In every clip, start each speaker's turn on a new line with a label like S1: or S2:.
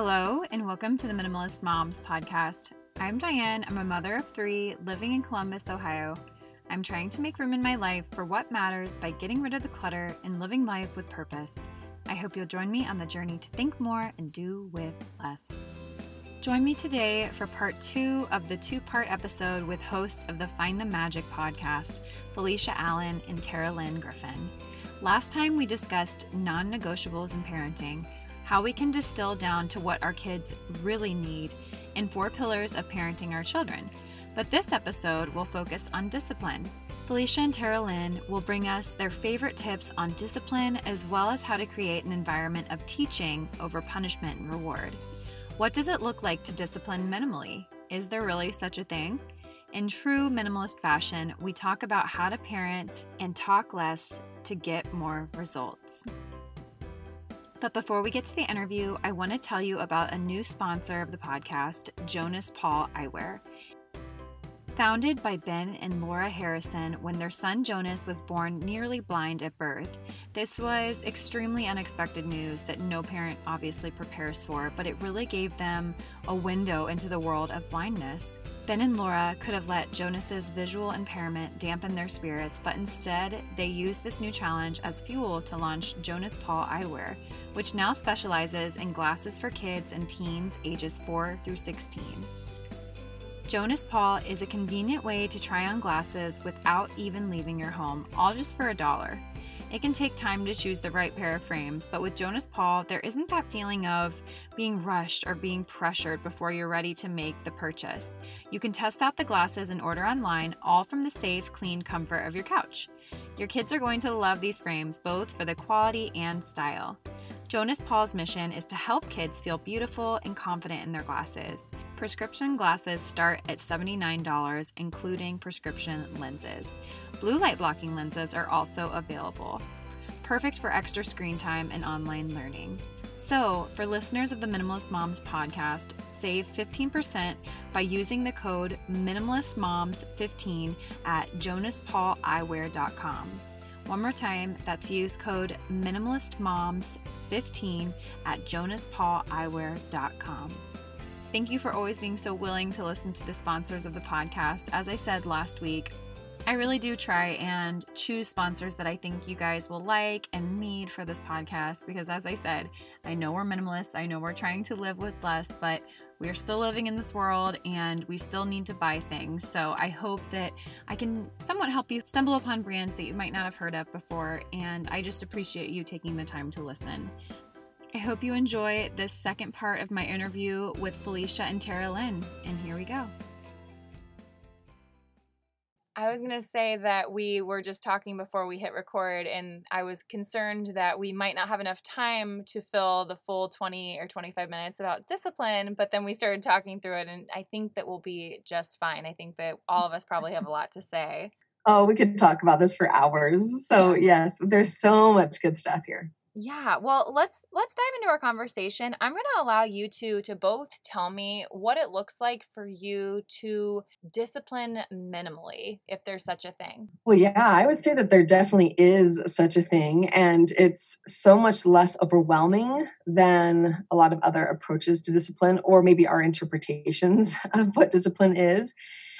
S1: Hello, and welcome to the Minimalist Moms podcast. I'm Diane. I'm a mother of three living in Columbus, Ohio. I'm trying to make room in my life for what matters by getting rid of the clutter and living life with purpose. I hope you'll join me on the journey to think more and do with less. Join me today for part two of the two part episode with hosts of the Find the Magic podcast, Felica Allen and Taralyn Griffin. Last time we discussed non negotiables in parenting how we can distill down to what our kids really need, in four pillars of parenting our children. But this episode will focus on discipline. Felica and Taralyn will bring us their favorite tips on discipline as well as how to create an environment of teaching over punishment and reward. What does it look like to discipline minimally? Is there really such a thing? In true minimalist fashion, we talk about how to parent and talk less to get more results. But before we get to the interview, I want to tell you about a new sponsor of the podcast, Jonas Paul Eyewear. Founded by Ben and Laura Harrison when their son Jonas was born nearly blind at birth, this was extremely unexpected news that no parent obviously prepares for, but it really gave them a window into the world of blindness. Ben and Laura could have let Jonas's visual impairment dampen their spirits, but instead they used this new challenge as fuel to launch Jonas Paul Eyewear, which now specializes in glasses for kids and teens ages 4 through 16. Jonas Paul is a convenient way to try on glasses without even leaving your home, all just for a dollar. It can take time to choose the right pair of frames, but with Jonas Paul, there isn't that feeling of being rushed or being pressured before you're ready to make the purchase. You can test out the glasses and order online, all from the safe, clean comfort of your couch. Your kids are going to love these frames, both for the quality and style. Jonas Paul's mission is to help kids feel beautiful and confident in their glasses. Prescription glasses start at $79, including prescription lenses. Blue light blocking lenses are also available, perfect for extra screen time and online learning. So, for listeners of the Minimalist Moms podcast, save 15% by using the code MinimalistMoms15 at jonaspauleyewear.com. One more time, that's use code MinimalistMoms15 at jonaspauleyewear.com. Thank you for always being so willing to listen to the sponsors of the podcast. As I said last week, I really do try and choose sponsors that I think you guys will like and need for this podcast because, as I said, I know we're minimalists. I know we're trying to live with less, but we are still living in this world and we still need to buy things. So I hope that I can somewhat help you stumble upon brands that you might not have heard of before. And I just appreciate you taking the time to listen. I hope you enjoy this second part of my interview with Felica and Taralyn. And here we go. I was going to say that we were just talking before we hit record, and I was concerned that we might not have enough time to fill the full 20 or 25 minutes about discipline. But then we started talking through it, and I think that we'll be just fine. I think that all of us probably have a lot to say.
S2: Oh, we could talk about this for hours. So, yes, there's so much good stuff here.
S1: Yeah, well, let's let's dive into our conversation. I'm going to allow you two to both tell me what it looks like for you to discipline minimally, if there's such a thing.
S2: Well, yeah, I would say that there definitely is such a thing, and it's so much less overwhelming than a lot of other approaches to discipline, or maybe our interpretations of what discipline is.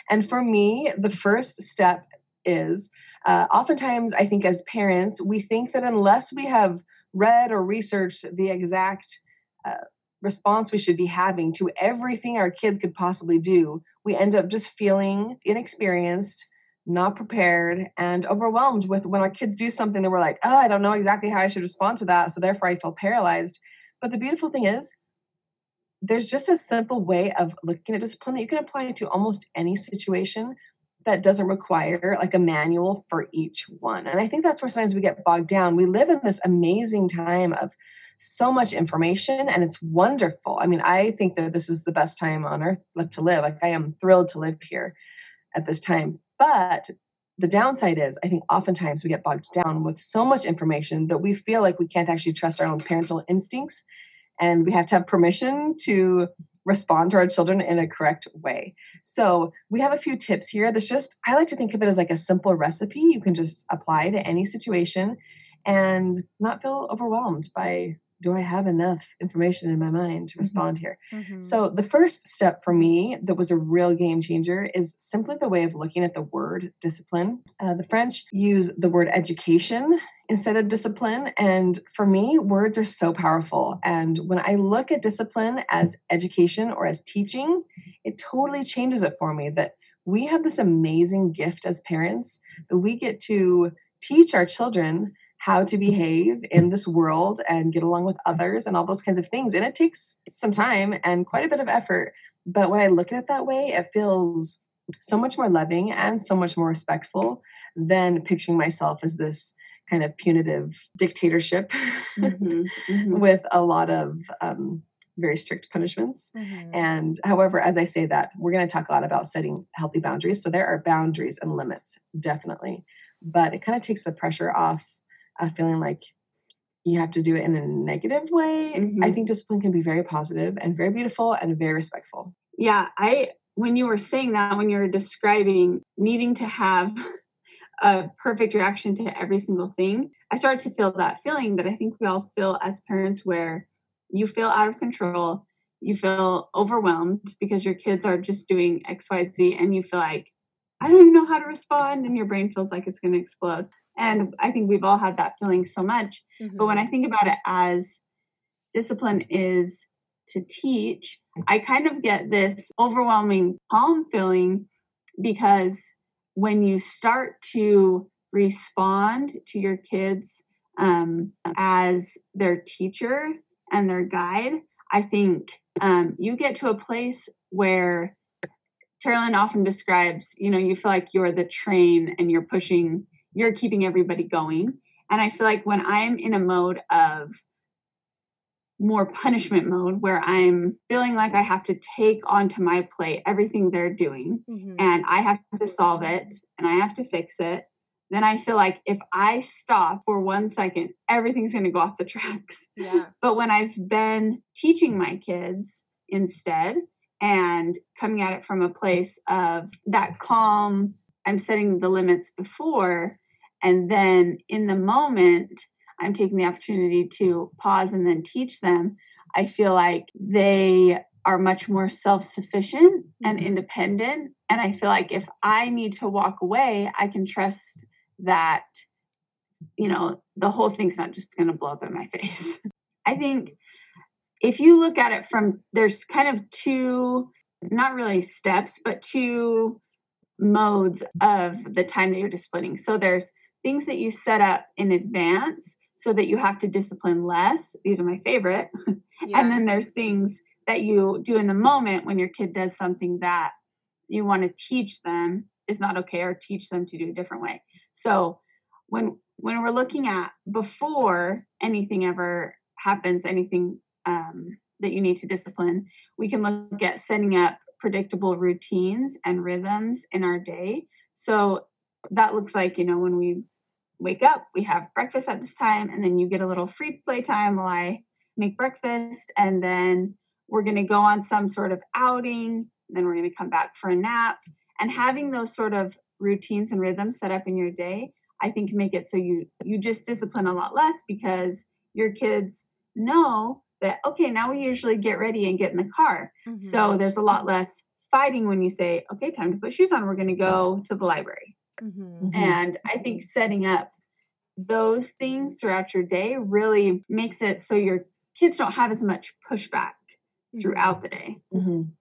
S2: And for me, the first step is uh, oftentimes, I think as parents, we think that unless we have read or researched the exact uh, response we should be having to everything our kids could possibly do, we end up just feeling inexperienced, not prepared, and overwhelmed with when our kids do something that we're like, oh, I don't know exactly how I should respond to that. So therefore, I feel paralyzed. But the beautiful thing is, there's just a simple way of looking at discipline that you can apply to almost any situation that doesn't require like a manual for each one. And I think that's where sometimes we get bogged down. We live in this amazing time of so much information and it's wonderful. I mean, I think that this is the best time on earth uh, to live. Like I am thrilled to live here at this time. But the downside is I think oftentimes we get bogged down with so much information that we feel like we can't actually trust our own parental instincts and we have to have permission to respond to our children in a correct way. So, we have a few tips here. That's just, I like to think of it as like a simple recipe you can just apply to any situation and not feel overwhelmed by do I have enough information in my mind to
S1: Mm-hmm.
S2: respond here? So, the first step for me that was a real game changer is simply the way of looking at the word discipline. Uh, the French use the word education instead of discipline. And for me, words are so powerful. And when I look at discipline as education or as teaching, it totally changes it for me that we have this amazing gift as parents that we get to teach our children how to behave in this world and get along with others and all those kinds of things. And it takes some time and quite a bit of effort. But when I look at it that way, it feels so much more loving and so much more respectful than picturing myself as this kind of punitive dictatorship
S3: Mhm, mhm.
S2: with a lot of um, very strict punishments.
S1: Mm-hmm.
S2: And however, as I say that, we're going to talk a lot about setting healthy boundaries. So there are boundaries and limits, definitely. But it kind of takes the pressure off of feeling like you have to do it in a negative way. I
S3: Mhm.
S2: think discipline can be very positive and very beautiful and very respectful.
S3: Yeah, I when you were saying that, when you were describing needing to have a perfect reaction to every single thing, I started to feel that feeling that I think we all feel as parents where you feel out of control, you feel overwhelmed because your kids are just doing XYZ and you feel like I don't even know how to respond and your brain feels like it's going to explode. And I think we've all had that feeling so much. But when mm-hmm. I think about it as discipline is to teach, I kind of get this overwhelming calm feeling because when you start to respond to your kids um, as their teacher and their guide, I think um, you get to a place where Taralyn often describes, you know, you feel like you're the train and you're pushing, you're keeping everybody going. And I feel like when I'm in a mode of more punishment mode where I'm feeling like I have to take onto my plate everything they're doing
S1: Mm-hmm.
S3: and I have to solve it and I have to fix it, then I feel like if I stop for one second, everything's going to go off the tracks.
S1: yeah.
S3: But when I've been teaching my kids instead and coming at it from a place of that calm, I'm setting the limits before, and then in the moment, I'm taking the opportunity to pause and then teach them. I feel like they are much more self sufficient and
S2: Mhm.
S3: independent. And I feel like if I need to walk away, I can trust that, you know, the whole thing's not just going to blow up in my face. I think if you look at it from, there's kind of two, not really steps, but two modes of the time that you're disciplining. So there's things that you set up in advance so that you have to discipline less. These are my favorite. And then there's things that you do in the moment when your kid does something that you want to teach them is not okay or teach them to do a different way. So when when we're looking at before anything ever happens, anything um, that you need to discipline, we can look at setting up predictable routines and rhythms in our day. So that looks like, you know, when we wake up, we have breakfast at this time, and then you get a little free play time while I make breakfast, and then we're going to go on some sort of outing, then we're going to come back for a nap. And having those sort of routines and rhythms set up in your day, I think make it so you you just discipline a lot less because your kids know that okay, now we usually get ready and get in the car.
S1: Mm-hmm.
S3: So there's a lot less fighting when you say, okay, time to put shoes on. We're going to go to the library.
S1: Mm-hmm.
S2: Mhm.
S3: And I think setting up those things throughout your day really makes it so your kids don't have as much pushback throughout the day.
S2: Mhm.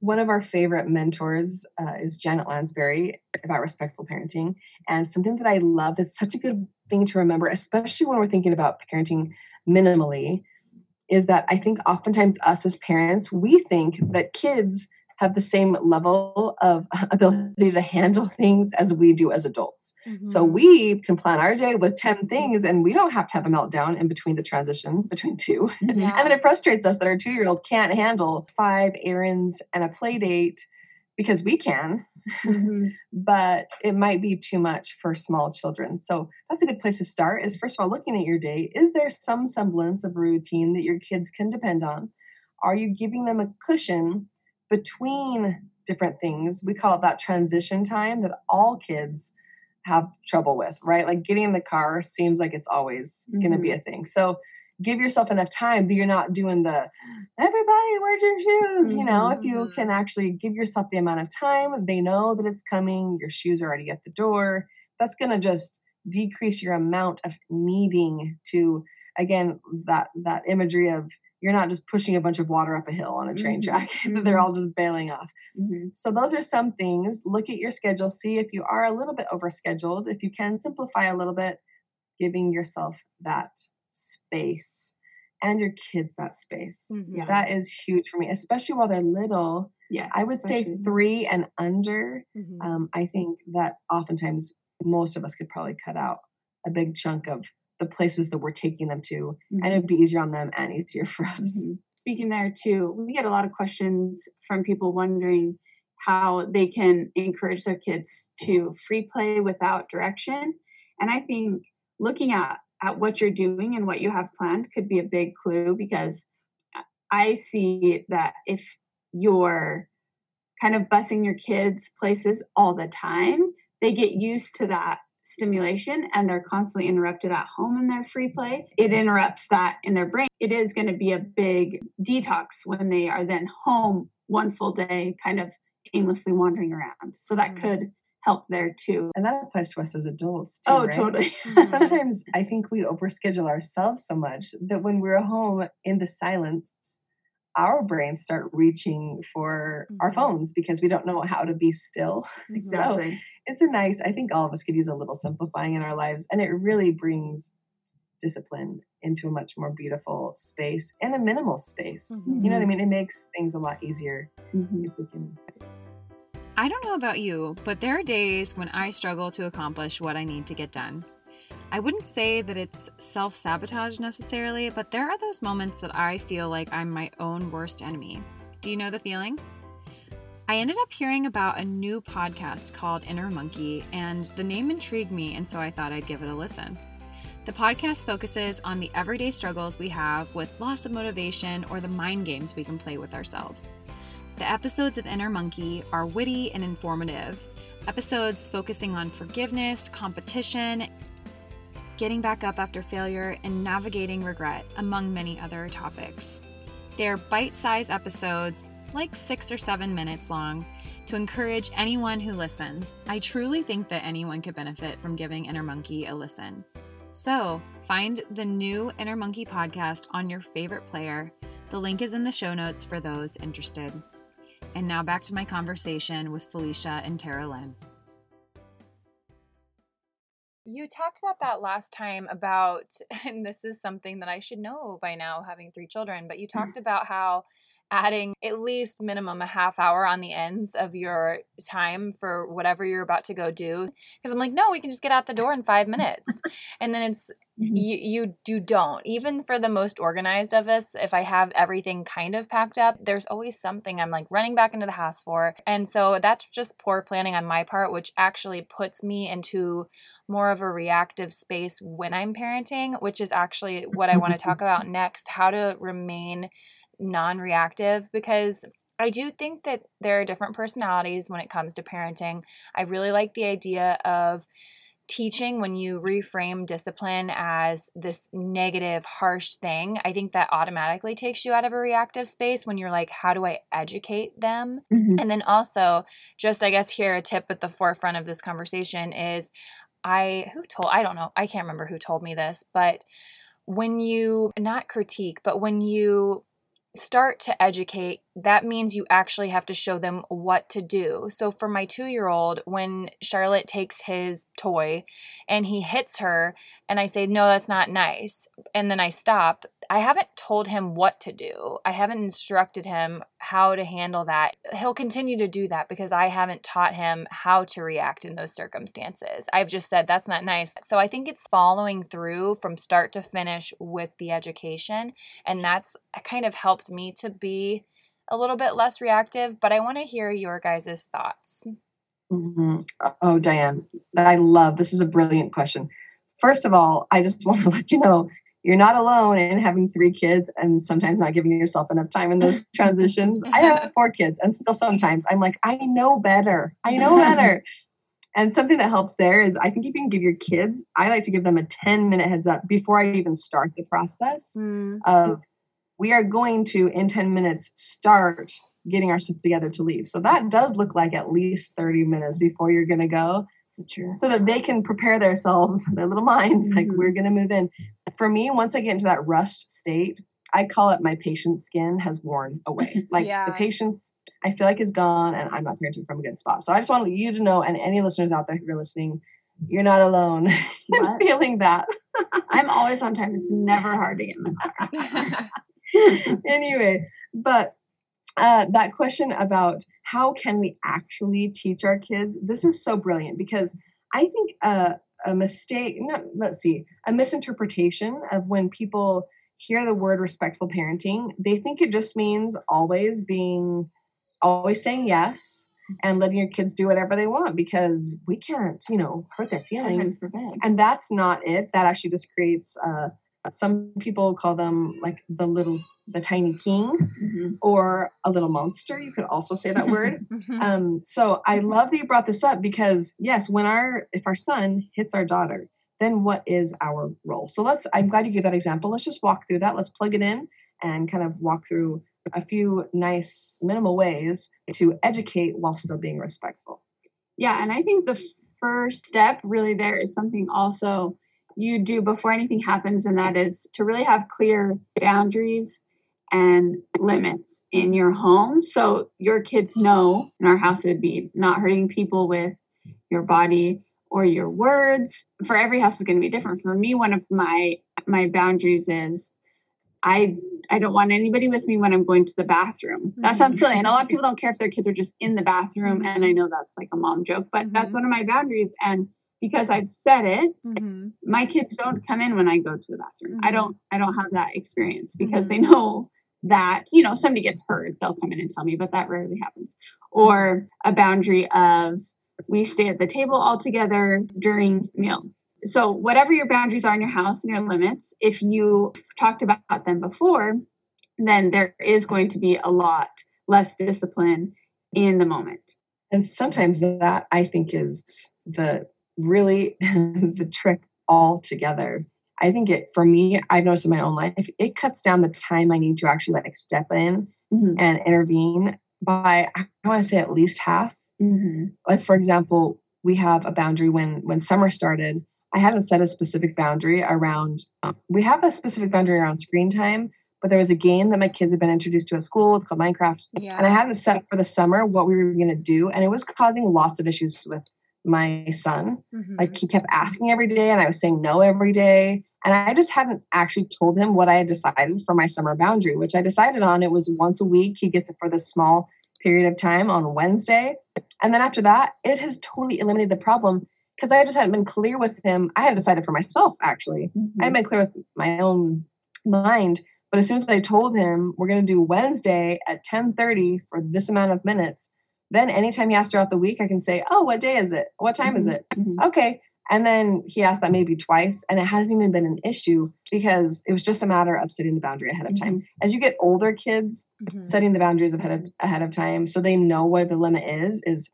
S2: One of our favorite mentors uh, is Janet Lansbury about respectful parenting. And something that I love that's such a good thing to remember, especially when we're thinking about parenting minimally, is that I think oftentimes us as parents, we think that kids have the same level of ability to handle things as we do as adults. So
S1: Mm-hmm.
S2: we can plan our day with 10 things and we don't have to have a meltdown in between the transition between two.
S1: Yeah.
S2: And then it frustrates us that our two year old can't handle five errands and a play date because we can, but it might be too much for small children. So that's a good place to start is first of all looking at your day. Is there some semblance of routine that your kids can depend on? Are you giving them a cushion between different things? We call it that transition time that all kids have trouble with, right? Like getting in the car seems like it's always going to be a thing. So give yourself enough time that you're not doing the everybody where's your shoes you know if you
S4: Mhm.
S2: can actually give yourself the amount of time they know that it's coming your shoes are already at the door that's going to just decrease your amount of needing to again that that imagery of you're not just pushing a bunch of water up a hill on a train
S3: Mhm.
S2: track that they're
S3: Mhm.
S2: all just bailing off
S3: Mhm.
S2: so those are some things. Look at your schedule, see if you are a little bit overscheduled. If you can simplify a little bit, giving yourself that space and your kids that space.
S4: Mhm.
S3: Yeah.
S2: That is huge for me, especially while they're little.
S3: Yes.
S2: I would say three and under.
S4: Mhm.
S2: Um, I think that oftentimes most of us could probably cut out a big chunk of the places that we're taking them to, and
S3: Mhm.
S2: it'd be easier on them and easier for us.
S3: Mhm. Speaking there too, we get a lot of questions from people wondering how they can encourage their kids to free play without direction. And I think looking at, at what you're doing and what you have planned could be a big clue because I see that if you're kind of busing your kids places all the time, they get used to that stimulation and they're constantly interrupted at home in their free play. It interrupts that in their brain. It is going to be a big detox when they are then home one full day, kind of aimlessly wandering around. So that
S4: Mm.
S3: could help there too.
S2: And that applies to us as adults too.
S3: Oh,
S2: right?
S3: totally.
S2: sometimes I think we overschedule ourselves so much that when we're home in the silence, our brains start reaching for our
S4: Mhm.
S2: phones because we don't know how to be still. So
S3: exactly.
S2: it's a nice, I think all of us could use a little simplifying in our lives, and it really brings discipline into a much more beautiful space and a minimal space.
S4: Mhm.
S2: You know what I mean? It makes things a lot easier
S3: Mhm.
S2: if we can.
S4: I don't know about you, but there are days when I struggle to accomplish what I need to get done. I wouldn't say that it's self sabotage necessarily, but there are those moments that I feel like I'm my own worst enemy. Do you know the feeling? I ended up hearing about a new podcast called Inner Monkey, and the name intrigued me, and so I thought I'd give it a listen. The podcast focuses on the everyday struggles we have with loss of motivation or the mind games we can play with ourselves. The episodes of Inner Monkey are witty and informative. Episodes focusing on forgiveness, competition, getting back up after failure, and navigating regret, among many other topics. They're bite sized episodes, like six or seven minutes long, to encourage anyone who listens. I truly think that anyone could benefit from giving Inner Monkey a listen. So, find the new Inner Monkey podcast on your favorite player. The link is in the show notes for those interested. And now back to my conversation with Felica and Taralyn. You talked about that last time about, and this is something that I should know by now, having three children, but you talked about how adding at least minimum a half hour on the ends of your time for whatever you're about to go do. Because I'm like, no, we can just get out the door in five minutes. and then it's
S3: Mhm.
S4: you you you don't even for the most organized of us if i have everything kind of packed up there's always something i'm like running back into the house for and so that's just poor planning on my part which actually puts me into more of a reactive space when i'm parenting which is actually what i want to talk about next how to remain non-reactive because I do think that there are different personalities when it comes to parenting. I really like the idea of teaching when you reframe discipline as this negative, harsh thing. I think that automatically takes you out of a reactive space when you're like, how do I educate them?
S3: Mhm.
S4: And then also, just I guess here a tip at the forefront of this conversation is I who told I don't know, I can't remember who told me this, but when you not critique, but when you start to educate, that means you actually have to show them what to do. So for my 2-year-old, when Charlotte takes his toy and he hits her and I say, "No, that's not nice." And then I stop, I haven't told him what to do. I haven't instructed him how to handle that. He'll continue to do that because I haven't taught him how to react in those circumstances. I've just said that's not nice. So I think it's following through from start to finish with the education. And that's kind of helped me to be a little bit less reactive. But I want to hear your guys' thoughts.
S2: Mhm. Oh, Diane, I love this is a brilliant question. First of all, I just want to let you know you're not alone in having three kids and sometimes not giving yourself enough time in those transitions. I have four kids, and still sometimes I'm like, I know better. I know better. And something that helps there is I think if you can give your kids, I like to give them a 10 minute heads up before I even start the process
S1: Mm.
S2: of we are going to in 10 minutes start getting our stuff together to leave. So that does look like at least 30 minutes before you're going to go
S3: So
S2: so that they can prepare themselves, their little minds, like
S3: Mhm.
S2: we're going to move in. For me, once I get into that rushed state, I call it my patient skin has worn away. Like
S1: Yeah.
S2: the patience I feel like is gone and I'm not parenting from a good spot. So I just want you to know, and any listeners out there who are listening, you're not alone in feeling that.
S3: I'm always on time. It's never hard to get in the car.
S2: anyway, but uh, that question about how can we actually teach our kids, this is so brilliant because I think uh, a mistake, no, let's see, a misinterpretation of when people hear the word respectful parenting, they think it just means always being, always saying yes and letting your kids do whatever they want because we can't, you know, hurt their feelings. And that's not it. That actually just creates, uh, some people call them like the little, the tiny king
S3: Mhm.
S2: or a little monster. You could also say that word.
S1: Mhm.
S2: Um, so I love that you brought this up because yes, when our if our son hits our daughter, then what is our role? So let's. I'm glad you gave that example. Let's just walk through that. Let's plug it in and kind of walk through a few nice minimal ways to educate while still being respectful.
S3: Yeah, and I think the first step really there is something also you do before anything happens, and that is to really have clear boundaries and limits in your home. So your kids know in our house it would be not hurting people with your body or your words. For every house is going to be different. For me, one of my my boundaries is I I don't want anybody with me when I'm going to the bathroom. That sounds silly. And a lot of people don't care if their kids are just in the bathroom. And I know that's like a mom joke, but that's
S1: Mhm.
S3: one of my boundaries. And because I've said it,
S1: Mhm.
S3: my kids don't come in when I go to the bathroom. I
S1: Mhm.
S3: don't I don't have that experience because they know that, you know, somebody gets hurt, they'll come in and tell me, but that rarely happens. Or a boundary of we stay at the table all together during meals. So whatever your boundaries are in your house and your limits, if you talked about them before, then there is going to be a lot less discipline in the moment.
S2: And sometimes that I think is the really the trick altogether. I think it for me, I've noticed in my own life, it cuts down the time I need to actually like step in and intervene by I want to say at least half.
S3: Mm-hmm.
S2: Like for example, we have a boundary when when summer started. I hadn't set a specific boundary around. We have a specific boundary around screen time, but there was a game that my kids had been introduced to at school. It's called Minecraft,
S1: Yeah.
S2: and I hadn't set for the summer what we were going to do, and it was causing lots of issues with my son.
S1: Mhm.
S2: Like he kept asking every day, and I was saying no every day. And I just hadn't actually told him what I had decided for my summer boundary, which I decided on. It was once a week. He gets it for this small period of time on Wednesday. And then after that, it has totally eliminated the problem because I just hadn't been clear with him. I had decided for myself, actually.
S3: Mm-hmm.
S2: I had been clear with my own mind. But as soon as I told him we're going to do Wednesday at 10:30 for this amount of minutes, then anytime he asks throughout the week, I can say, "Oh, what day is it? What time is
S3: Mhm.
S2: it?"
S3: Mhm.
S2: Okay. And then he asked that maybe twice, and it hasn't even been an issue because it was just a matter of setting the boundary ahead of time. As you get older kids,
S1: Mhm.
S2: setting the boundaries ahead of ahead of time so they know where the limit is is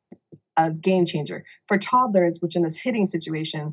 S2: a game changer. For toddlers, which in this hitting situation,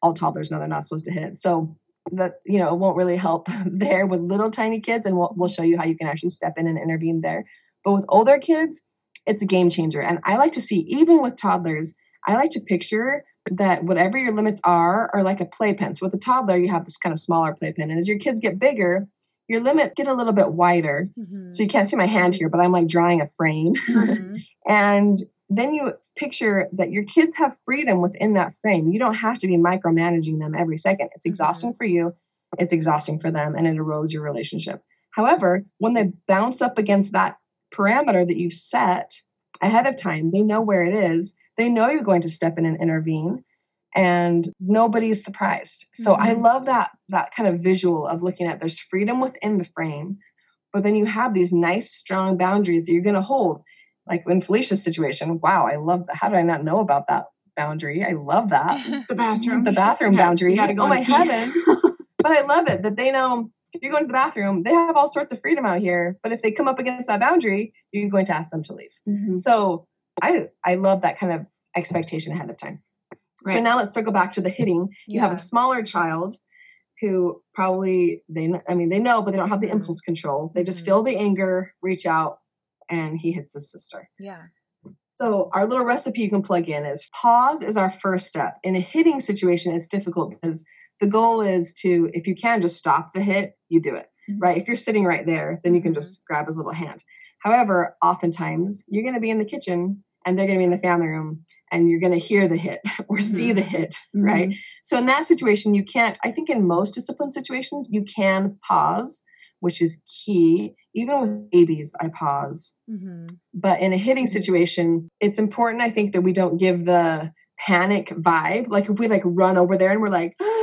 S2: all toddlers know they're not supposed to hit. So that you know it won't really help there with little tiny kids, and we'll, we'll show you how you can actually step in and intervene there. But with older kids, it's a game changer. And I like to see, even with toddlers, I like to picture that whatever your limits are are like a playpen. So with a toddler, you have this kind of smaller playpen, and as your kids get bigger, your limits get a little bit wider.
S1: Mhm.
S2: So you can't see my hand here, but I'm like drawing a frame.
S1: Mhm.
S2: And then you picture that your kids have freedom within that frame. You don't have to be micromanaging them every second. It's exhausting for you, it's exhausting for them, and it erodes your relationship. However, when they bounce up against that parameter that you've set ahead of time, they know where it is. They know you're going to step in and intervene, and nobody's surprised. So I
S1: Mhm.
S2: love that that kind of visual of looking at there's freedom within the frame, but then you have these nice strong boundaries that you're going to hold like in Felica's situation, wow, I love that. How did I not know about that boundary? I love that.
S3: The bathroom.
S2: The bathroom
S3: Yeah,
S2: boundary.
S3: you gotta go
S2: oh my
S3: peace.
S2: heavens. but I love it that they know if you're going to the bathroom, they have all sorts of freedom out here. But if they come up against that boundary, you're going to ask them to leave.
S3: Mhm.
S2: So I I love that kind of expectation ahead of time. So now let's circle back to the hitting. You have a smaller child who probably they I mean they know but they don't have the
S1: Mhm.
S2: impulse control. They just
S1: Mhm.
S2: feel the anger, reach out and he hits his sister.
S1: yeah.
S2: So our little recipe you can plug in is pause is our first step. In a hitting situation it's difficult because the goal is to if you can just stop the hit, you do it.
S3: Mhm.
S2: Right? If you're sitting right there, then you can
S1: Mhm.
S2: just grab his little hand. However, oftentimes you're going to be in the kitchen and they're going to be in the family room and you're going to hear the hit or see the hit, right? So in that situation, you can't, I think in most discipline situations, you can pause, which is key. Even with babies, I pause.
S1: Mm-hmm.
S2: But in a hitting situation, it's important, I think, that we don't give the panic vibe. Like if we like run over there and we're like,
S1: Mm-hmm.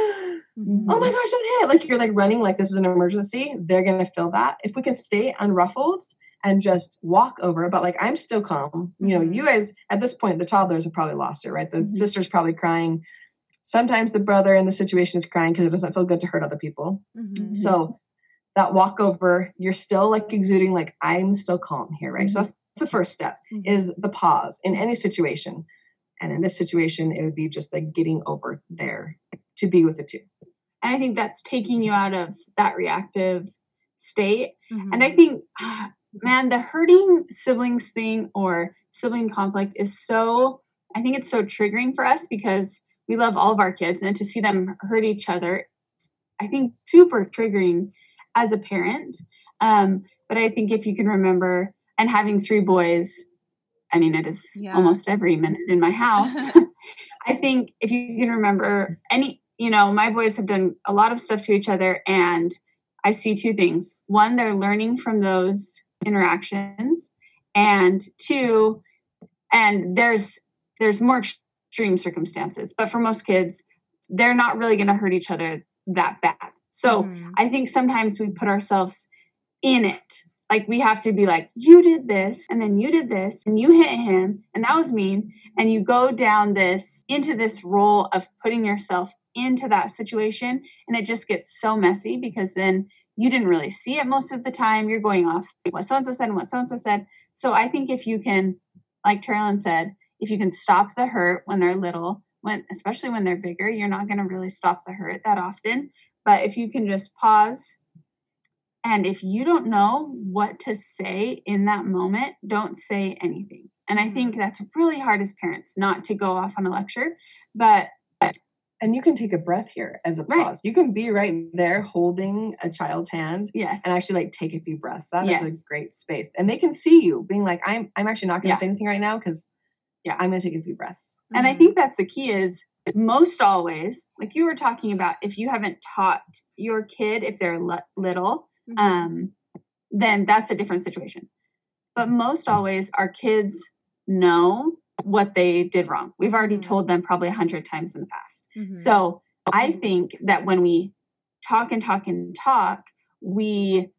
S2: Oh my gosh, don't hit. Like you're like running like this is an emergency. They're going to feel that. If we can stay unruffled and just walk over, but like I'm still calm. You know, you guys at this point, the toddlers have probably lost it, right? The
S3: Mhm.
S2: sister's probably crying. Sometimes the brother in the situation is crying because it doesn't feel good to hurt other people.
S1: Mm-hmm.
S2: So that walk over, you're still like exuding like I'm still calm here, right? So that's, that's the first step
S1: Mm-hmm.
S2: is the pause in any situation. And in this situation, it would be just like getting over there to be with the two.
S3: And I think that's taking you out of that reactive state.
S1: Mm-hmm.
S3: And I think, man, the hurting siblings thing or sibling conflict is so, I think it's so triggering for us because we love all of our kids and to see them hurt each other, I think super triggering as a parent. Um, but I think if you can remember, and having three boys, I mean, it is
S1: Yeah.
S3: almost every minute in my house. I think if you can remember any, you know, my boys have done a lot of stuff to each other, and I see two things. One, they're learning from those interactions, and two, and there's there's more extreme circumstances, but for most kids, they're not really going to hurt each other that bad. So
S1: Mhm.
S3: I think sometimes we put ourselves in it. Like we have to be like, you did this, and then you did this, and you hit him, and that was mean. And you go down this into this role of putting yourself into that situation, and it just gets so messy because then you didn't really see it most of the time. You're going off what so and so said and what so and so said. So I think if you can, like Taralyn said, if you can stop the hurt when they're little, when especially when they're bigger, you're not going to really stop the hurt that often. But if you can just pause and if you don't know what to say in that moment, don't say anything. And I think mm-hmm. that's really hard as parents not to go off on a lecture. But
S2: And you can take a breath here as a
S3: Right.
S2: pause. You can be right there holding a child's hand
S3: yes,
S2: and actually like take a few breaths. That is a great space. And they can see you being like, I'm I'm actually not gonna
S3: Yeah.
S2: say anything right now because
S3: Yeah.
S2: I'm gonna take a few breaths.
S3: and I mm-hmm. think that's the key is most always, like you were talking about, if you haven't taught your kid if they're li- little,
S1: Mhm.
S3: um, then that's a different situation. But most always, our kids know what they did wrong. We've already
S1: Mhm.
S3: told them probably a hundred times in the past.
S1: Mhm.
S3: So I think that when we talk and talk and talk, we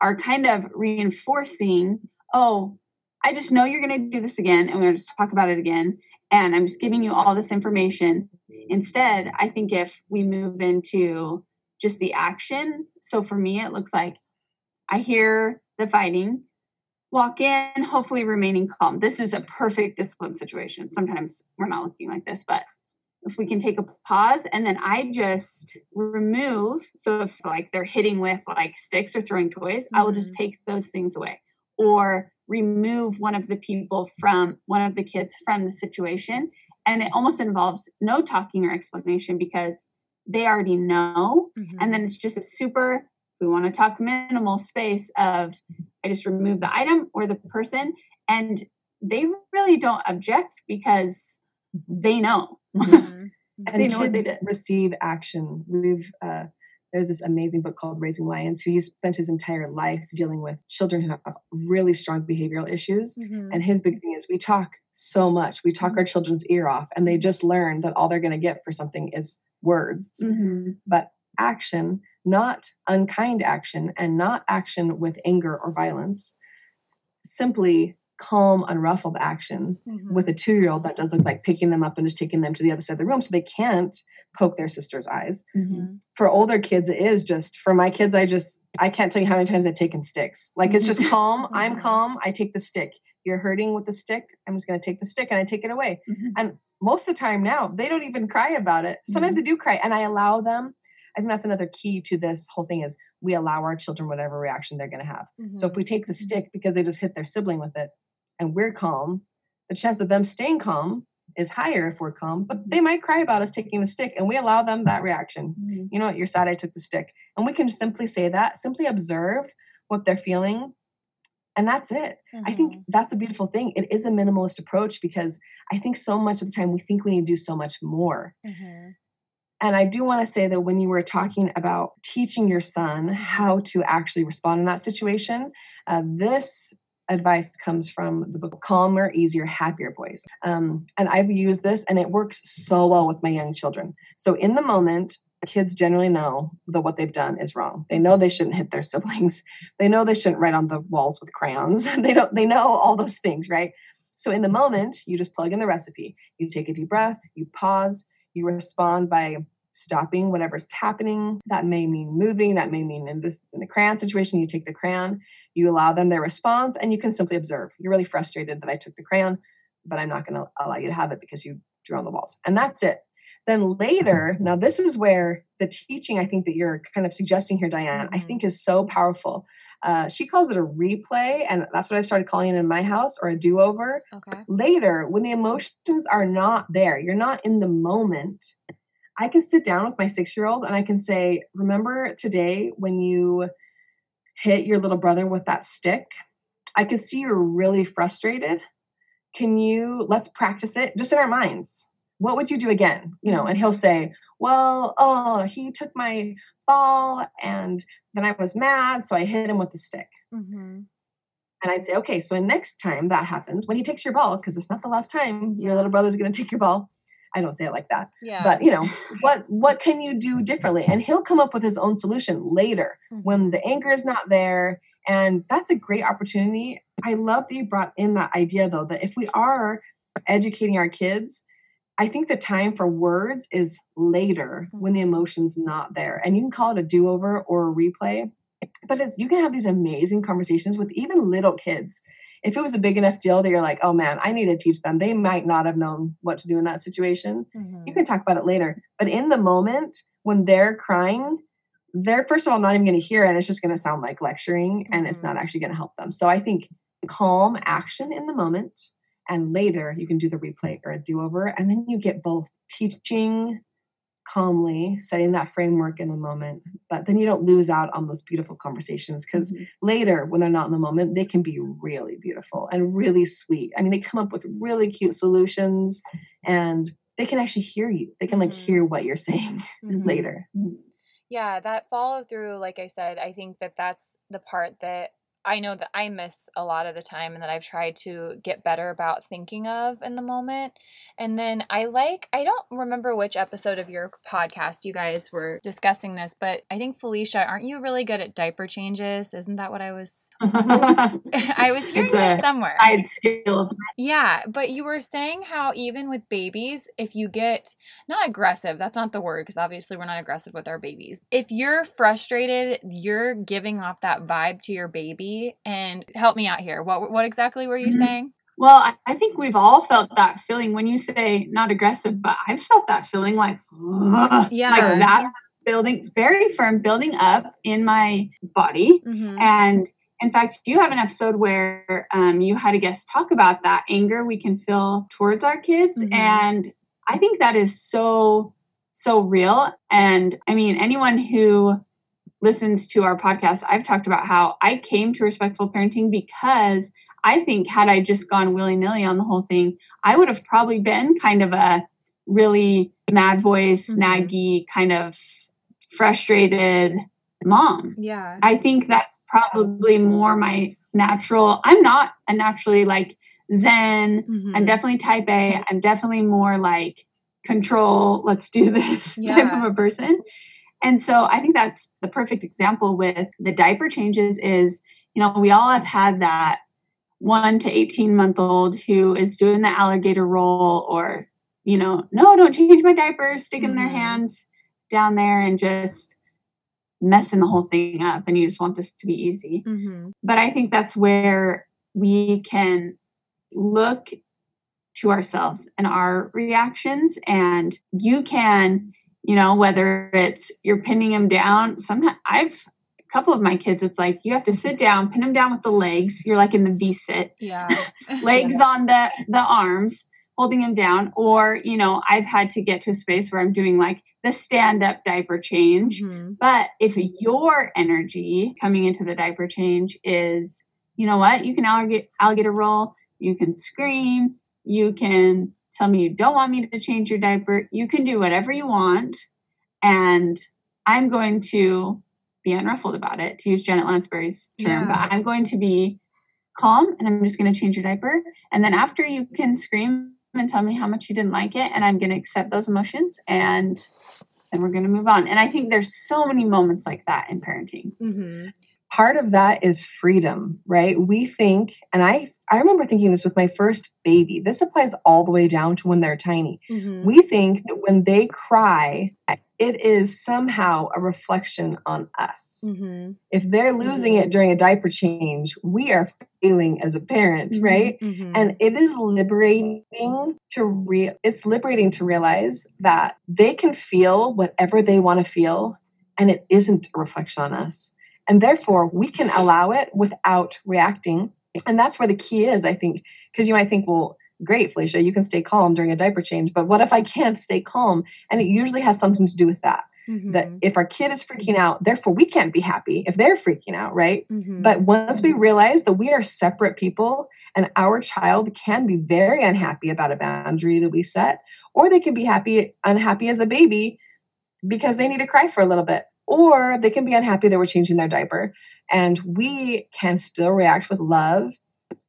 S3: are kind of reinforcing, oh, I just know you're going to do this again, and we're just talk about it again. And I'm just giving you all this information. Instead, I think if we move into just the action, so for me, it looks like I hear the fighting, walk in, hopefully remaining calm. This is a perfect discipline situation. Sometimes we're not looking like this, but if we can take a pause and then I just remove. So if like they're hitting with like sticks or throwing toys, I will just mm-hmm. take those things away or remove one of the people from one of the kids from the situation. And it almost involves no talking or explanation because they already know.
S1: Mhm.
S3: And then it's just a super, we want to talk minimal space of I just remove the item or the person. And they really don't object because they know.
S1: Mhm.
S2: And
S3: They know what they
S2: kids
S3: did.
S2: receive action. We've uh there's this amazing book called Raising Lions, who he spent his entire life dealing with children who have really strong behavioral issues.
S1: Mhm.
S2: And his big thing is we talk so much. We talk our children's ear off, and they just learn that all they're going to get for something is words.
S3: Mhm.
S2: But action, not unkind action, and not action with anger or violence, simply calm, unruffled action
S1: Mhm.
S2: with a two year old that does look like picking them up and just taking them to the other side of the room so they can't poke their sister's eyes.
S1: Mhm.
S2: For older kids, it is just, for my kids, I just, I can't tell you how many times I've taken sticks. Like it's just calm, I'm
S1: Mhm.
S2: calm, I take the stick. You're hurting with the stick, I'm just going to take the stick and I take it away.
S3: Mhm.
S2: And most of the time now, they don't even cry about it. Sometimes
S3: Mhm.
S2: they do cry, and I allow them. I think that's another key to this whole thing is we allow our children whatever reaction they're going to have. So if we take the stick because they just hit their sibling with it, and we're calm, the chance of them staying calm is higher if we're calm. But they might cry about us taking the stick, and we allow them that reaction.
S3: Mhm.
S2: You know what? You're sad I took the stick, and we can simply say that. Simply observe what they're feeling, and that's it. I think
S1: Mhm.
S2: that's the beautiful thing. It is a minimalist approach because I think so much of the time we think we need to do so much more.
S1: Mhm.
S2: And I do want to say that when you were talking about teaching your son how to actually respond in that situation, uh, this advice comes from the book Calmer, Easier, Happier Boys. Um, and I've used this and it works so well with my young children. So in the moment, kids generally know that what they've done is wrong. They know they shouldn't hit their siblings. They know they shouldn't write on the walls with crayons. they don't they know all those things, right? So in the moment, you just plug in the recipe. You take a deep breath, you pause, you respond by stopping whatever's happening. That may mean moving, that may mean in this in the crayon situation, you take the crayon, you allow them their response, and you can simply observe. You're really frustrated that I took the crayon, but I'm not gonna allow you to have it because you drew on the walls. And that's it. Then later, now this is where the teaching I think that you're kind of suggesting here, Diane, I
S1: Mhm.
S2: think is so powerful. Uh, she calls it a replay, and that's what I've started calling it in my house, or a do-over
S1: Okay.
S2: later when the emotions are not there you're not in the moment i can sit down with my six year old and i can say remember today when you hit your little brother with that stick i can see you're really frustrated can you let's practice it just in our minds what would you do again you know and he'll say well oh he took my ball and then i was mad so i hit him with the stick
S1: Mhm.
S2: and I'd say, okay, so next time that happens, when he takes your ball, because it's not the last time your little brother's going to take your ball. I don't say it like that,
S1: Yeah.
S2: but you know, what what can you do differently? And he'll come up with his own solution later when the anger is not there, and that's a great opportunity. I love that you brought in that idea though that if we are educating our kids, I think the time for words is later when the emotion's not there, and you can call it a do over or a replay but it's, you can have these amazing conversations with even little kids. If it was a big enough deal that you're like, oh man, I need to teach them, they might not have known what to do in that situation.
S1: Mhm.
S2: You can talk about it later. But in the moment when they're crying, they're first of all not even going to hear it. And it's just going to sound like lecturing and it's not actually going to help them. So I think calm action in the moment. And later you can do the replay or a do over. And then you get both teaching calmly, setting that framework in the moment, but then you don't lose out on those beautiful conversations because
S3: Mhm.
S2: later, when they're not in the moment, they can be really beautiful and really sweet. I mean, they come up with really cute solutions and they can actually hear you. They can like
S1: Mhm.
S2: hear what you're saying
S1: Mhm.
S2: later.
S1: Yeah, that follow through, like I said, I think that that's the part that I know that I miss a lot of the time and that I've tried to get better about thinking of in the moment. And then I like, I don't remember which episode of your podcast you guys were discussing this, but I think Felica, aren't you really good at diaper changes? Isn't that what I was? I was hearing
S3: It's
S1: this somewhere.
S3: side skill
S1: Yeah, but you were saying how even with babies, if you get not aggressive, that's not the word because obviously we're not aggressive with our babies. If you're frustrated, you're giving off that vibe to your baby. And help me out here. What what exactly were you
S3: Mhm.
S1: saying?
S3: Well, I, I think we've all felt that feeling when you say not aggressive, but I've felt that feeling like, "Ugh,"
S1: Yeah.
S3: like that building, very firm building up in my body.
S1: Mm-hmm.
S3: And in fact, you have an episode where um, you had a guest talk about that anger we can feel towards our kids.
S1: Mhm.
S3: And I think that is so, so real. And I mean, anyone who listens to our podcast, I've talked about how I came to respectful parenting because I think had I just gone willy nilly on the whole thing, I would have probably been kind of a really mad voice,
S1: Mhm.
S3: naggy, kind of frustrated mom.
S1: Yeah.
S3: I think that's probably more my natural. I'm not a naturally like Zen.
S1: Mhm.
S3: I'm definitely type A. I'm definitely more like control, let's do this type of a person. And so I think that's the perfect example with the diaper changes is, you know, we all have had that one to 18 month old who is doing the alligator roll or, you know, no, don't change my diapers, sticking their
S1: Mhm.
S3: hands down there and just messing the whole thing up. And you just want this to be easy
S1: Mhm.
S3: but I think that's where we can look to ourselves and our reactions. And you can, you know, whether it's you're pinning them down, sometimes I've a couple of my kids, it's like you have to sit down, pin them down with the legs. You're like in the V sit.
S4: Yeah.
S3: legs on the the arms holding them down or you know i've had to get to a space where i'm doing like the stand up diaper change
S4: Mhm.
S3: but if your energy coming into the diaper change is you know what you can alligator, alligator roll you can scream you can tell me you don't want me to change your diaper you can do whatever you want and i'm going to be unruffled about it to use janet lansbury's term
S4: Yeah.
S3: but i'm going to be calm and I'm just going to change your diaper. And then after you can scream and tell me how much you didn't like it, and I'm going to accept those emotions and then we're going to move on. And I think there's so many moments like that in parenting.
S4: Mhm.
S2: Part of that is freedom, right? We think, and I I remember thinking this with my first baby. This applies all the way down to when they're tiny.
S4: Mhm.
S2: We think that when they cry, it is somehow a reflection on us.
S4: Mhm.
S2: If they're losing it during a diaper change, we are failing as a parent,
S3: Mhm.
S2: right?
S4: Mhm.
S2: And it is liberating to re it's liberating to realize that they can feel whatever they want to feel and it isn't a reflection on us. And therefore we can allow it without reacting. And that's where the key is, I think, because you might think, well, great, Felica, you can stay calm during a diaper change, but what if I can't stay calm? And it usually has something to do with that. That
S4: Mhm.
S2: if our kid is freaking out, therefore we can't be happy if they're freaking out, right?
S4: Mhm.
S2: But once we realize that we are separate people and our child can be very unhappy about a boundary that we set, or they can be happy, unhappy as a baby because they need to cry for a little bit, or they can be unhappy that we're changing their diaper. And we can still react with love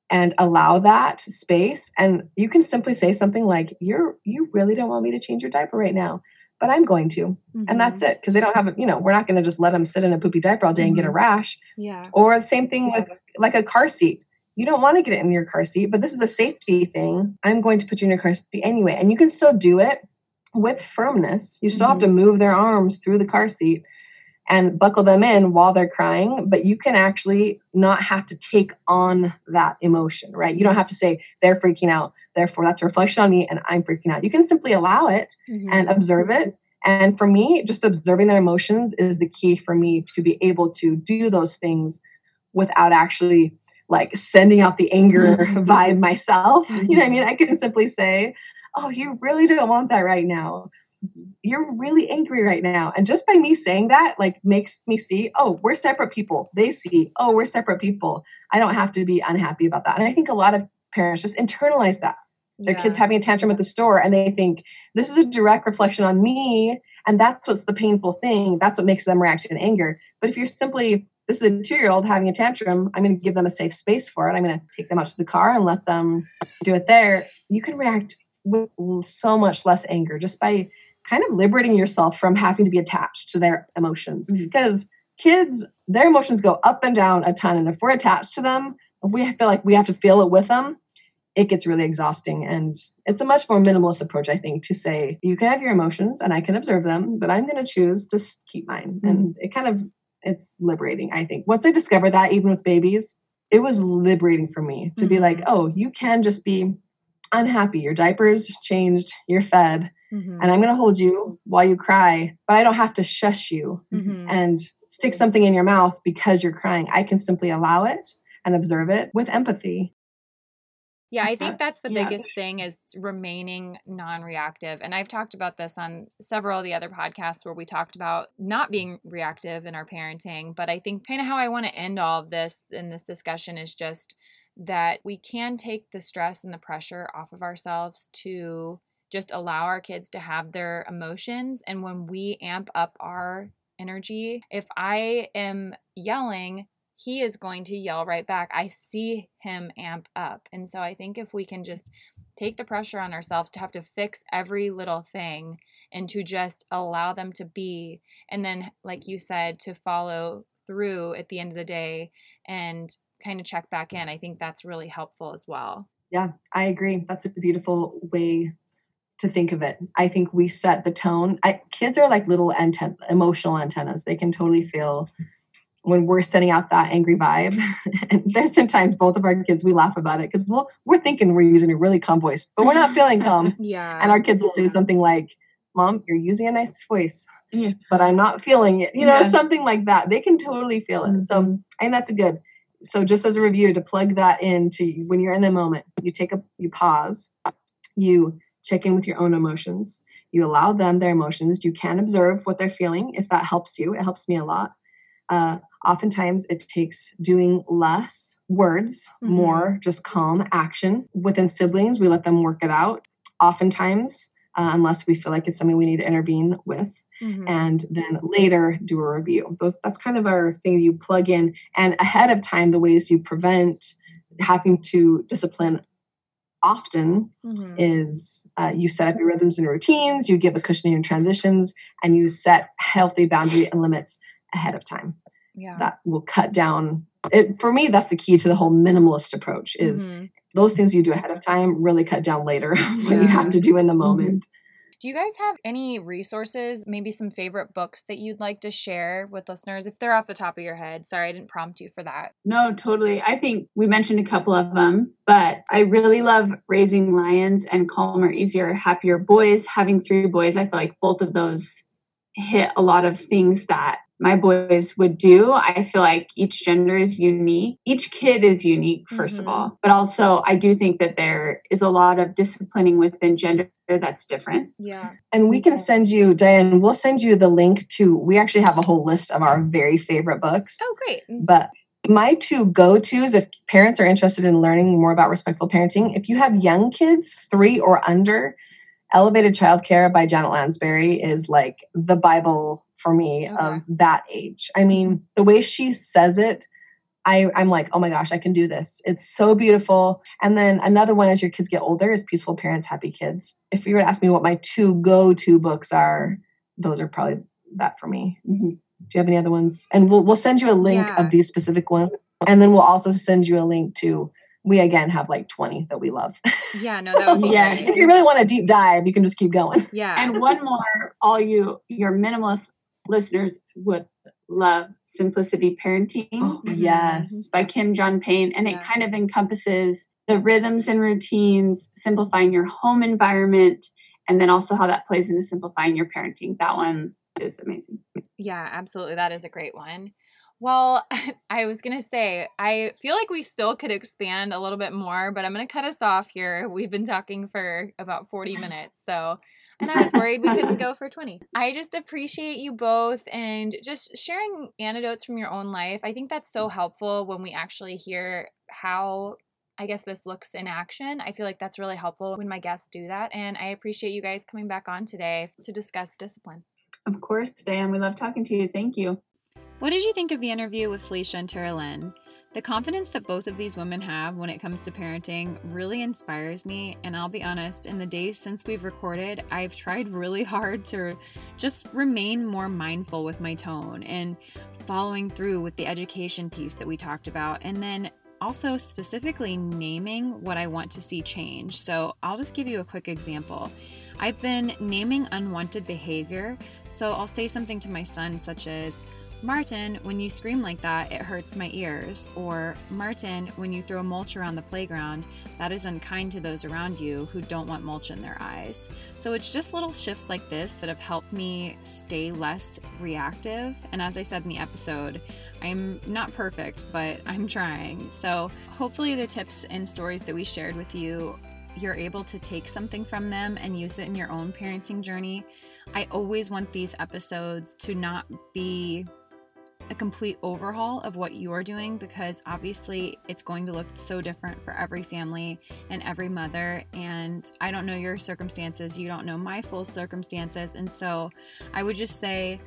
S2: and allow that space. And you can simply say something like, You're you really don't want me to change your diaper right now, but I'm going to. And that's
S4: Mhm.
S2: it. Because they don't have a, you know, we're not going to just let them sit in a poopy diaper all day and get a rash.
S4: Yeah.
S2: Or the same thing with like a car seat. You don't want to get it in your car seat, but this is a safety thing. I'm going to put you in your car seat anyway. And you can still do it with firmness. You still have to move their arms through the car seat and buckle them in while they're crying, but you can actually not have to take on that emotion, right? You don't have to say they're freaking out, therefore that's a reflection on me and I'm freaking out. You can simply allow it
S4: Mhm.
S2: and observe it. And for me, just observing their emotions is the key for me to be able to do those things without actually like sending out the anger vibe myself. You know what I mean? I can simply say, Oh, you really don't want that right now. You're really angry right now. And just by me saying that, like, makes me see, oh, we're separate people. They see, oh, we're separate people. I don't have to be unhappy about that. And I think a lot of parents just internalize that their
S4: Yeah.
S2: kids having a tantrum at the store and they think this is a direct reflection on me and that's what's the painful thing that's what makes them react in anger but if you're simply this is a two-year-old having a tantrum i'm going to give them a safe space for it i'm going to take them out to the car and let them do it there you can react with so much less anger just by kind of liberating yourself from having to be attached to their emotions
S3: Mhm.
S2: because kids their emotions go up and down a ton and if we're attached to them if we feel like we have to feel it with them it gets really exhausting. And it's a much more minimalist approach, I think, to say you can have your emotions and I can observe them, but I'm going to choose to keep mine. And it kind of it's liberating, I think. Once I discovered that, even with babies, it was liberating for me to be like, oh, you can just be unhappy. Your diapers changed, you're fed,
S4: Mhm.
S2: and I'm going to hold you while you cry, but I don't have to shush you
S4: Mhm.
S2: and stick something in your mouth because you're crying. I can simply allow it and observe it with empathy.
S4: Yeah, I think that's the
S3: Yeah.
S4: biggest thing is remaining non-reactive. And I've talked about this on several of the other podcasts where we talked about not being reactive in our parenting, but I think kind of how I want to end all of this in this discussion is just that we can take the stress and the pressure off of ourselves to just allow our kids to have their emotions and when we amp up our energy, if I am yelling he is going to yell right back. I see him amp up. And so I think if we can just take the pressure on ourselves to have to fix every little thing and to just allow them to be, and then, like you said, to follow through at the end of the day and kind of check back in, I think that's really helpful as well.
S2: Yeah, I agree. That's a beautiful way to think of it. I think we set the tone. I, kids are like little anten- emotional antennas. They can totally feel when we're sending out that angry vibe. and there's been times both of our kids we laugh about it because we'll, we're thinking we're using a really calm voice, but we're not feeling calm.
S1: Yeah.
S2: And our kids will say something like, "Mom, you're using a nice voice." Yeah. But I'm not feeling it, you know, yeah. something like that. They can totally feel it. Mm-hmm. So I think that's a good. So just as a review to plug that into when you're in the moment, you take a you pause, you check in with your own emotions, you allow them their emotions. You can observe what they're feeling if that helps you. It helps me a lot. Uh, oftentimes it takes doing less words, mm-hmm. more just calm action. Within siblings, we let them work it out. Oftentimes, uh, unless we feel like it's something we need to intervene with. Mm-hmm. And then later do a review. Those that's kind of our thing you plug in and ahead of time the ways you prevent having to discipline often mm-hmm. is uh, you set up your rhythms and routines, you give a cushioning and transitions, and you set healthy boundary and limits ahead of time. Yeah. That will cut down it for me that's the key to the whole minimalist approach is mm-hmm. those things you do ahead of time really cut down later yeah. when you have to do in the mm-hmm. moment. Mm-hmm.
S1: Do you guys have any resources, maybe some favorite books that you'd like to share with listeners if they're off the top of your head? Sorry, I didn't prompt you for that.
S3: No, totally. I think we mentioned a couple of them, but I really love Raising Lions and Calmer, Easier, Happier Boys. Having three boys, I feel like both of those hit a lot of things that my boys would do. I feel like each gender is unique. Each kid is unique, 1st mm-hmm. of all. But also, I do think that there is a lot of disciplining within gender that's different.
S1: Yeah.
S2: And we can send you, Diane, we'll send you the link to, we actually have a whole list of our very favorite books.
S1: Oh, great.
S2: But my two go tos, if parents are interested in learning more about respectful parenting, if you have young kids, three or under, Elevated Childcare by Janet Lansbury is like the Bible for me okay. of that age. I mean, the way she says it, I, I'm like, oh my gosh, I can do this. It's so beautiful. And then another one as your kids get older is Peaceful Parents, Happy Kids. If you were to ask me what my two go to books are, those are probably that for me. Mm-hmm. Do you have any other ones? And we'll we'll send you a link yeah. of these specific ones, and then we'll also send you a link to. We again have like twenty that we love.
S1: Yeah, no, so,
S2: yeah. If you really want a deep dive, you can just keep going.
S1: Yeah,
S3: and one more, all you your minimalist listeners would love Simplicity Parenting. Oh, mm-hmm.
S2: yes. Mm-hmm.
S3: By Kim John Payne. And yeah. it kind of encompasses the rhythms and routines, simplifying your home environment, and then also how that plays into simplifying your parenting. That one is amazing.
S1: Yeah, absolutely. That is a great one. Well, I was going to say, I feel like we still could expand a little bit more, but I'm going to cut us off here. We've been talking for about 40 minutes. So and I was worried we couldn't go for 20. I just appreciate you both and just sharing anecdotes from your own life. I think that's so helpful when we actually hear how I guess this looks in action. I feel like that's really helpful when my guests do that. And I appreciate you guys coming back on today to discuss discipline.
S3: Of course, Diane. We love talking to you. Thank you.
S1: What did you think of the interview with Felica and Taralyn? The confidence that both of these women have when it comes to parenting really inspires me. And I'll be honest, in the days since we've recorded, I've tried really hard to just remain more mindful with my tone and following through with the education piece that we talked about. And then also specifically naming what I want to see change. So I'll just give you a quick example. I've been naming unwanted behavior. So I'll say something to my son, such as, Martin, when you scream like that, it hurts my ears. Or, Martin, when you throw mulch around the playground, that is unkind to those around you who don't want mulch in their eyes. So it's just little shifts like this that have helped me stay less reactive. And as I said in the episode, I'm not perfect, but I'm trying. So hopefully, the tips and stories that we shared with you you're able to take something from them and use it in your own parenting journey. I always want these episodes to not be a complete overhaul of what you're doing because obviously it's going to look so different for every family and every mother. And I don't know your circumstances, you don't know my full circumstances. And so I would just say,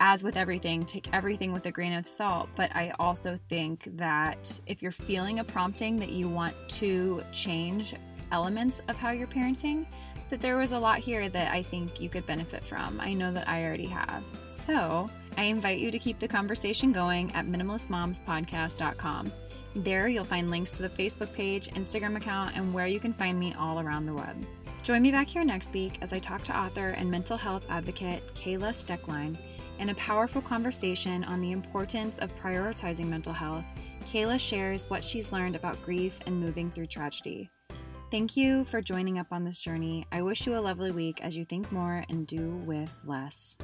S1: as with everything, take everything with a grain of salt. But I also think that if you're feeling a prompting that you want to change elements of how you're parenting, that there was a lot here that I think you could benefit from. I know that I already have. So, I invite you to keep the conversation going at minimalistmomspodcast.com. There, you'll find links to the Facebook page, Instagram account, and where you can find me all around the web. Join me back here next week as I talk to author and mental health advocate Kayla Steckline In a powerful conversation on the importance of prioritizing mental health, Kayla shares what she's learned about grief and moving through tragedy. Thank you for joining up on this journey. I wish you a lovely week as you think more and do with less.